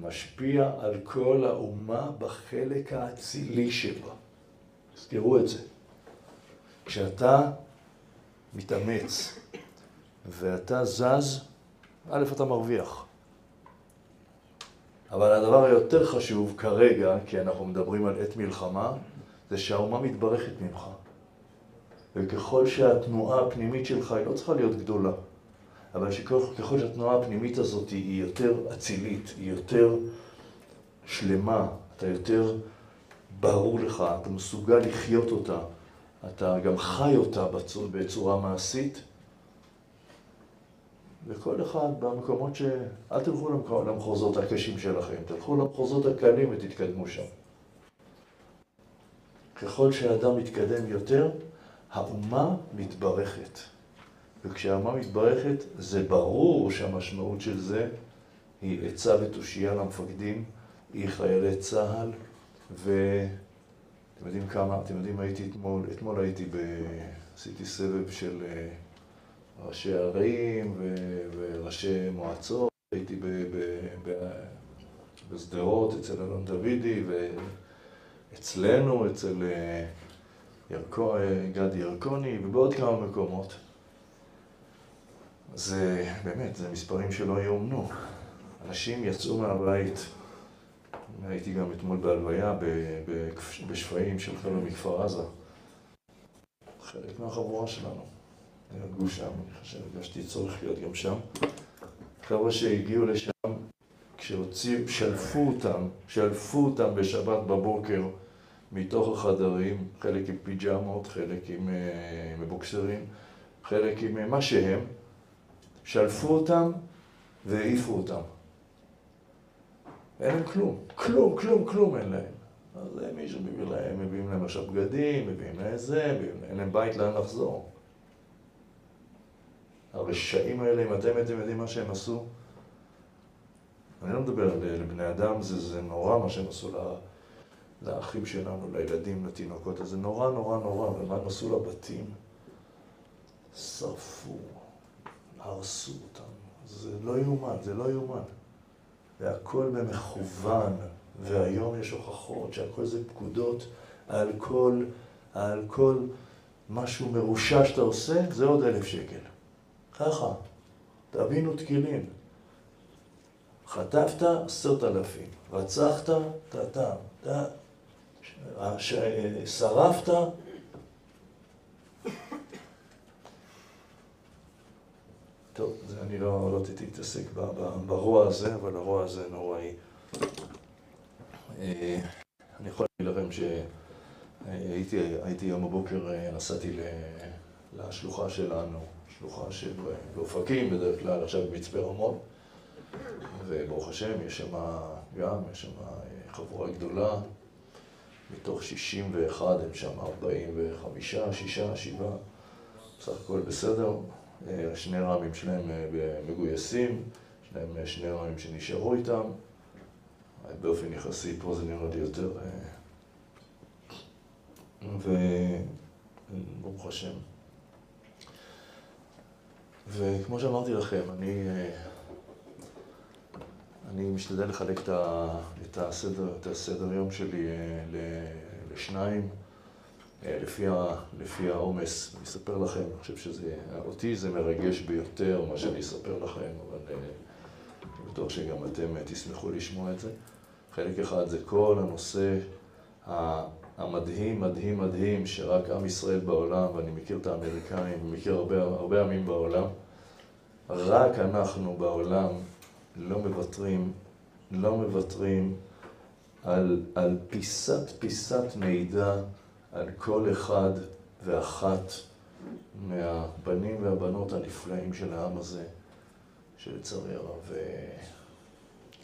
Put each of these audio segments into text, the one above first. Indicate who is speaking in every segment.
Speaker 1: משפיע על כל האומה בחלק האצילי שבה. תזכרו את זה. כשאתה מתאמץ ואתה זז, א', אתה מרוויח. אבל הדבר היותר חשוב כרגע, כי אנחנו מדברים על עת מלחמה, זה שהאומה מתברכת ממך. וככל שהתנועה הפנימית שלך היא לא צריכה להיות גדולה, אבל שככל שהתנועה הפנימית הזאת היא יותר אצילית, היא יותר שלמה, אתה יותר ברור לך, אתה מסוגל לחיות אותה, אתה גם חי אותה בצורה מעשית, וכל אחד במקומות ש... אל תלכו למחוזות הקשים שלכם, תלכו למחוזות הקלים ותתקדמו שם. ככל שאדם מתקדם יותר, האומה מתברכת. וכשהאומה מתברכת, זה ברור שהמשמעות של זה היא עצה ותושייה למפקדים, היא חיילי צה"ל, ואתם יודעים כמה, אתם יודעים, הייתי אתמול, אתמול הייתי ב... עשיתי סבב של אה, ראשי ערים ו... וראשי מועצות, הייתי ב... ב... ב... בשדרות אצל אלון דוידי ואצלנו, אצל אה, ירקו... אה, גדי ירקוני ובעוד כמה מקומות. זה באמת, זה מספרים שלא יאומנו. אנשים יצאו מהבית, הייתי גם אתמול בהלוויה בשפיים של חבר'ה מכפר עזה. חלק מהחבורה שלנו. נהרגו שם, אני חושב, הרגשתי צורך להיות גם שם. חבר'ה שהגיעו לשם, כשהוציאו, שלפו אותם, שלפו אותם בשבת בבוקר מתוך החדרים, חלק עם פיג'מות, חלק עם uh, מבוקסרים, חלק עם uh, מה שהם, שלפו אותם והעיפו אותם. אין להם כלום, כלום, כלום, כלום אין להם. אז מישהו מביא להם, מביאים להם עכשיו בגדים, מביאים להם זה, אין להם בית לאן לחזור. הרשעים האלה, אם אתם הייתם יודעים מה שהם עשו, אני לא מדבר על בני אדם, זה, זה נורא מה שהם עשו לאחים שלנו, לילדים, לתינוקות, זה נורא נורא נורא, ומה הם עשו לבתים? שרפו, הרסו אותם. זה לא יאומן, זה לא יאומן. והכל במכוון, והיום יש הוכחות שהכל זה פקודות על כל, על כל משהו מרושע שאתה עושה, זה עוד אלף שקל. ככה, תבינו תקינים. חטפת, עשרת אלפים. רצחת, טאטם. שרפת, טוב, זה אני לא, לא רציתי להתעסק ברוע הזה, אבל הרוע הזה נוראי. אה, אני יכול להגיד לכם שהייתי היום בבוקר, אה, נסעתי לשלוחה שלנו, שלוחה שבאופקים בדרך כלל, עכשיו במצפה רמון, וברוך השם, יש שם גם, יש שם אה, חבורה גדולה, מתוך 61 הם שם 45, 6, 7, בסך הכל בסדר. אה, שני רמים שלהם אה, מגויסים, להם אה, שני רמים שנשארו איתם. באופן יחסי פה זה נראה לי יותר... וברוך השם. וכמו שאמרתי לכם, אני, אני משתדל לחלק את הסדר, את הסדר יום שלי לשניים. אה, לפי, ה, לפי העומס. אני אספר לכם, אני חושב שזה, אותי זה מרגש ביותר מה שאני אספר לכם, אבל אה, אני בטוח שגם אתם אה, תשמחו לשמוע את זה. חלק אחד זה כל הנושא המדהים, מדהים, מדהים, שרק עם ישראל בעולם, ואני מכיר את האמריקאים, מכיר הרבה, הרבה עמים בעולם, רק אנחנו בעולם לא מוותרים, לא מוותרים על, על פיסת פיסת מידע על כל אחד ואחת מהבנים והבנות הנפלאים של העם הזה, שלצערי הרב,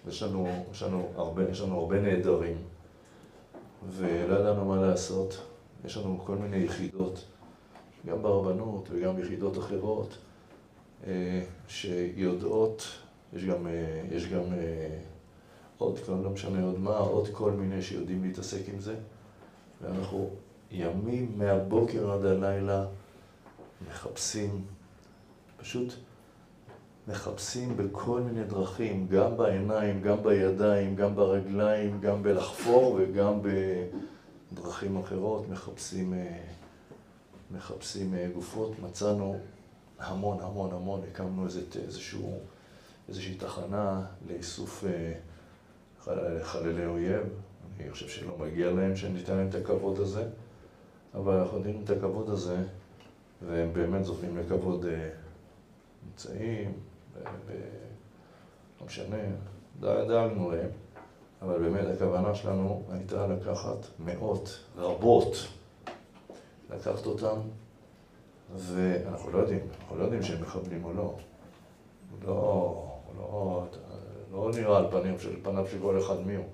Speaker 1: יש לנו, יש לנו הרבה, יש לנו הרבה נעדרים, ולא ידענו מה לעשות. יש לנו כל מיני יחידות, גם ברבנות וגם יחידות אחרות, אה, שיודעות, יש גם, אה, יש גם אה, עוד, לא משנה עוד מה, עוד כל מיני שיודעים להתעסק עם זה, ואנחנו ימים מהבוקר עד הלילה מחפשים, פשוט מחפשים בכל מיני דרכים, גם בעיניים, גם בידיים, גם ברגליים, גם בלחפור וגם בדרכים אחרות, מחפשים, אה, מחפשים אה, גופות. מצאנו המון המון המון, הקמנו איזשהו, איזושהי תחנה לאיסוף חללי אויב. אני חושב שלא מגיע להם שניתן להם את הכבוד הזה, אבל אנחנו נותנים את הכבוד הזה, והם באמת זוכים לכבוד נמצאים, לא משנה, דאגנו להם, אבל באמת הכוונה שלנו הייתה לקחת מאות, רבות, לקחת אותם, ואנחנו לא יודעים, אנחנו לא יודעים שהם מחבלים או לא. לא, לא, לא נראה על פנים של פניו של כל אחד מי הוא.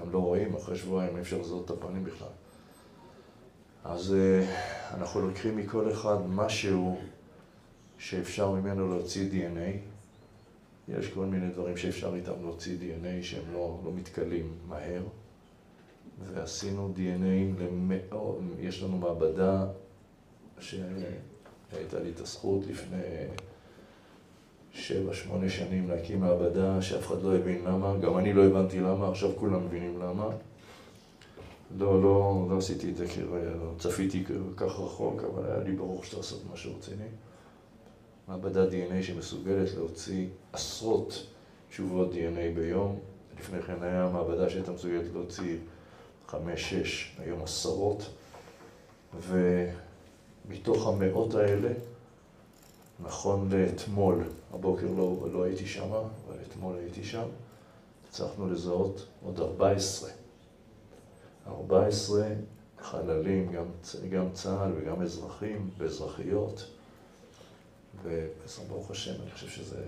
Speaker 1: גם לא רואים, אחרי שבועיים אי אפשר לזהות את הפנים בכלל. אז אנחנו לוקחים מכל אחד משהו שאפשר ממנו להוציא DNA. יש כל מיני דברים שאפשר איתם להוציא DNA שהם לא, לא מתכלים מהר. ועשינו DNA למאות, יש לנו מעבדה שהייתה לי את הזכות לפני שבע, שמונה שנים להקים מעבדה שאף אחד לא הבין למה, גם אני לא הבנתי למה, עכשיו כולם מבינים למה. לא, לא, לא עשיתי את זה כי לא צפיתי כך רחוק, אבל היה לי ברור שאתה עושה משהו רציני. מעבדת DNA שמסוגלת להוציא עשרות תשובות DNA ביום. לפני כן היה מעבדה שהייתה מסוגלת להוציא חמש, שש, היום עשרות. ומתוך המאות האלה, נכון לאתמול, הבוקר לא, לא הייתי שם, אבל אתמול הייתי שם, הצלחנו לזהות עוד 14. 14 חללים, גם, גם צה"ל וגם אזרחים ואזרחיות. וברוך השם, אני חושב שזה,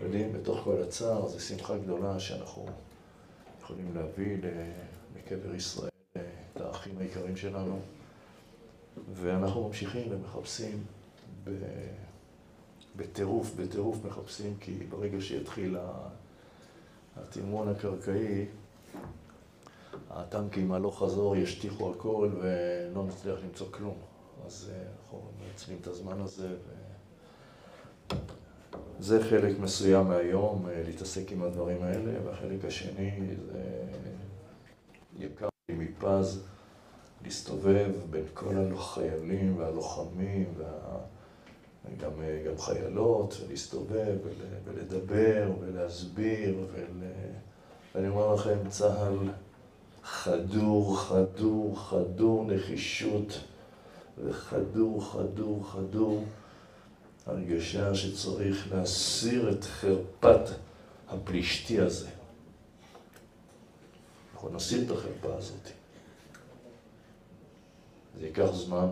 Speaker 1: יודעים, בתוך כל הצער, זו שמחה גדולה שאנחנו יכולים להביא לקבר ישראל את האחים היקרים שלנו, ואנחנו ממשיכים ומחפשים בטירוף, בטירוף מחפשים, כי ברגע שיתחיל התמרון הקרקעי, הטנקים הלוך חזור ישטיחו הכל ולא נצליח למצוא כלום. אז אנחנו מנצלים את הזמן הזה. ו... זה חלק מסוים מהיום, אה, להתעסק עם הדברים האלה, והחלק השני זה יקר לי מפז להסתובב בין כל החיילים והלוחמים וגם אה, גם חיילות, ולהסתובב ולדבר ולהסביר ול... ואני אומר לכם, צה"ל חדור, חדור, חדור נחישות וחדור, חדור, חדור הרגשה שצריך להסיר את חרפת הפלישתי הזה. אנחנו נסיר את החרפה הזאת. זה ייקח זמן,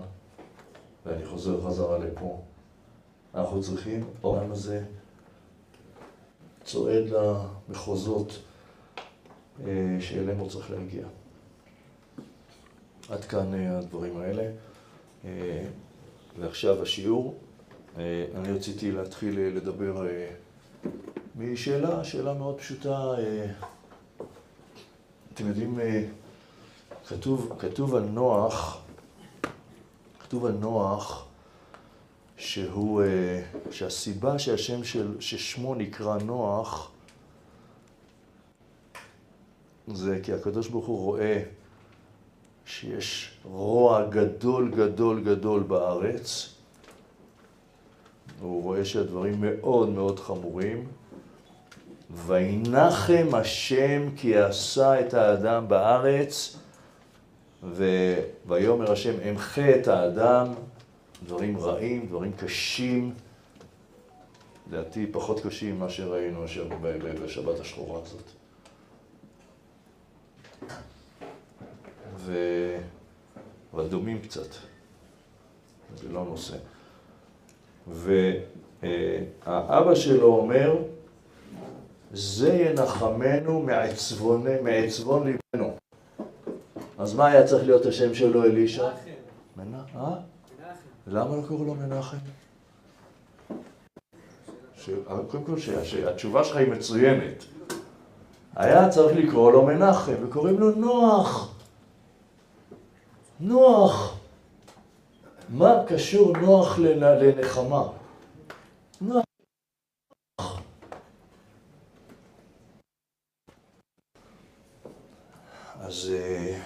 Speaker 1: ואני חוזר חזרה לפה. אנחנו צריכים, העולם הזה צועד למחוזות שאליהם הוא צריך להגיע. עד כאן אה, הדברים האלה. אה, ועכשיו השיעור. אה, אני רציתי להתחיל אה, לדבר אה, משאלה, שאלה מאוד פשוטה. אתם יודעים, כתוב, כתוב על נוח, כתוב על נוח שהוא, שהסיבה שהשם של, ששמו נקרא נוח זה כי הקדוש ברוך הוא רואה שיש רוע גדול גדול גדול בארץ והוא רואה שהדברים מאוד מאוד חמורים. וינחם השם כי עשה את האדם בארץ, ויאמר השם אמחה את האדם, דברים רעים, דברים קשים, לדעתי פחות קשים ממה שראינו בשבת השחורה הזאת. ו... אבל דומים קצת, זה לא נושא. והאבא שלו אומר, זה ינחמנו מעצבון, מעצבון ליבנו. אז מה היה צריך להיות השם שלו, אלישע? מנחם. אה? למה לא קראו לו מנחם? קודם כל, שהתשובה שלך היא מצוינת. היה צריך לקרוא לו מנחם, וקוראים לו נוח. נוח, מה קשור נוח לנחמה? נוח. אז אה,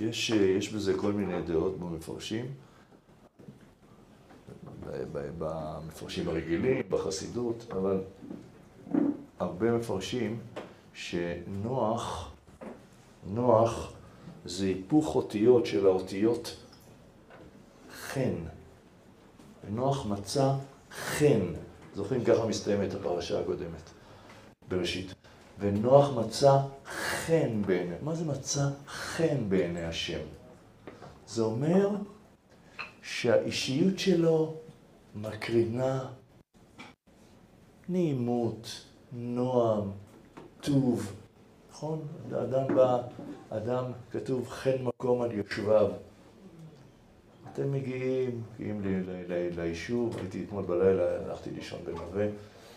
Speaker 1: יש, אה, יש בזה כל מיני דעות במפרשים, במפרשים הרגילים, בחסידות, אבל הרבה מפרשים שנוח, נוח זה היפוך אותיות של האותיות חן. נוח מצא חן. זוכרים ככה מסתיימת הפרשה הקודמת, בראשית. ונוח מצא חן בעיני. מה זה מצא חן בעיני השם? זה אומר שהאישיות שלו מקרינה נעימות, נועם, טוב, נכון? אדם בא, אדם, כתוב חן מקום על יושביו. אתם מגיעים, מגיעים ליישוב, הייתי אתמול בלילה, הלכתי לישון בנווה,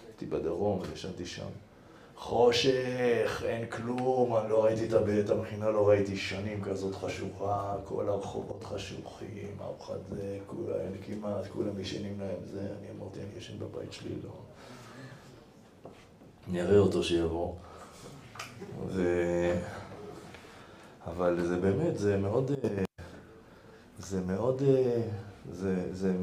Speaker 1: הייתי בדרום, ישנתי שם. חושך, אין כלום, אני לא ראיתי את המכינה, לא ראיתי שנים כזאת חשוכה, כל הרחובות חשוכים, ארוחת זה, כולה, כמעט, כולם ישנים להם זה, אני אמרתי, אני ישן בבית שלי, לא. אני אראה אותו שיבוא. ו... אבל זה באמת, זה מאוד, זה מאוד, זה, זה,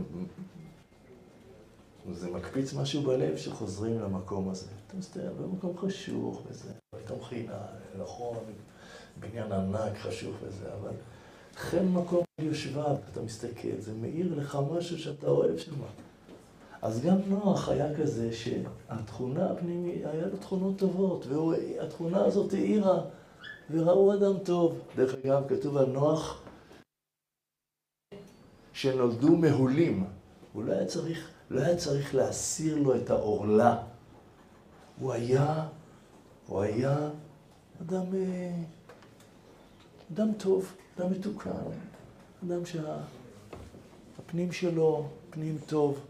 Speaker 1: זה מקפיץ משהו בלב שחוזרים למקום הזה. אתה מסתכל במקום חשוך וזה, מקום חינה, נכון, בניין ענק חשוך וזה, אבל חן מקום יושביו, אתה מסתכל, זה מאיר לך משהו שאתה אוהב שם. אז גם נוח היה כזה שהתכונה הפנימית, היה לו תכונות טובות, והתכונה הזאת האירה, וראו אדם טוב. דרך אגב, כתוב על נוח שנולדו מהולים. הוא לא היה צריך, לא היה צריך להסיר לו את העורלה. הוא היה, הוא היה אדם, אה, אדם טוב, אדם מתוקן, אדם שהפנים שלו פנים טוב.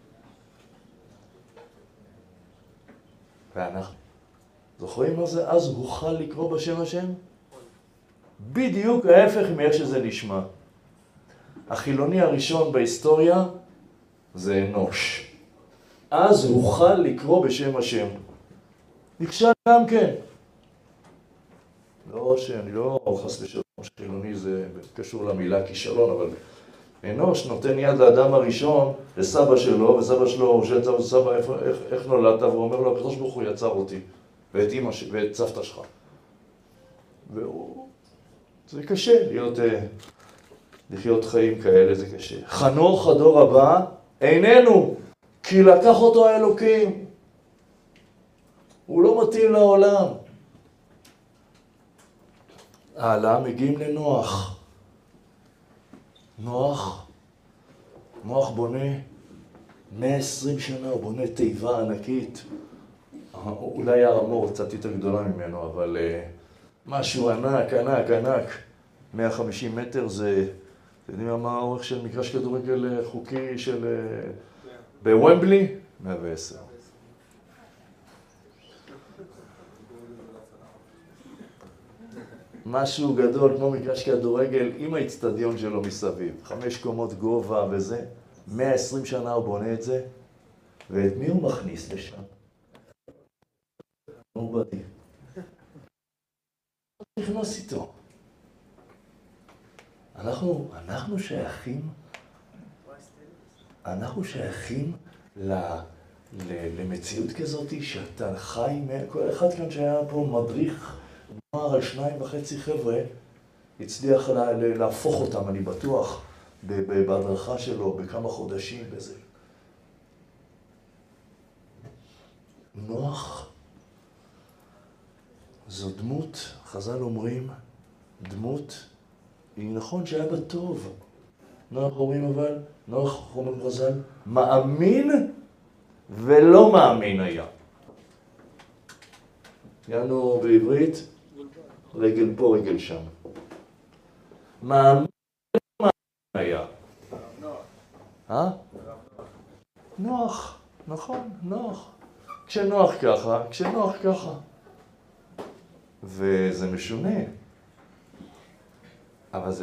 Speaker 1: ואנחנו זוכרים מה זה? אז הוכל לקרוא בשם השם? בדיוק ההפך מאיך שזה נשמע. החילוני הראשון בהיסטוריה זה אנוש. אז הוכל לקרוא בשם השם. נכשל גם כן. לא שאני לא חס ושלום שחילוני זה קשור למילה כישלון, אבל אנוש נותן יד לאדם הראשון, לסבא שלו, וסבא שלו שואל את סבא, איך, איך, איך נולדת? והוא אומר לו, הקדוש ברוך הוא יצר אותי, ואת אימא ואת סבתא שלך. והוא... זה קשה להיות, אה, לחיות חיים כאלה, זה קשה. חנוך הדור הבא איננו, כי לקח אותו האלוקים. הוא לא מתאים לעולם. הלאה מגיעים לנוח. נוח, נוח בונה 120 שנה, הוא בונה תיבה ענקית. אולי הר המור קצת יותר גדולה ממנו, אבל uh, משהו ענק, ענק, ענק. 150 מטר זה, אתם יודעים מה האורך של מגרש כדורגל אה, חוקי של... Uh, בוומבלי? 110. משהו גדול כמו מגרש כדורגל עם האיצטדיון שלו מסביב. חמש קומות גובה וזה. 120 שנה הוא בונה את זה, ואת מי הוא מכניס לשם? נובדי. נכנס איתו. אנחנו, אנחנו שייכים, אנחנו שייכים ל, ל, למציאות כזאת שאתה חי, כל אחד כאן שהיה פה מדריך נוער על שניים וחצי חבר'ה, הצליח לה, להפוך אותם, אני בטוח, בהדרכה שלו, בכמה חודשים, בזה. נוח זו דמות, חז"ל אומרים, דמות, היא נכון שהיה בה טוב. נוח אומרים אבל, נוח אומרים חז"ל, מאמין ולא מאמין היה. יענו בעברית, רגל פה, רגל שם. מאמין היה. אה? נוח, נכון, נוח. כשנוח ככה, כשנוח ככה. וזה משונה. אבל זה לא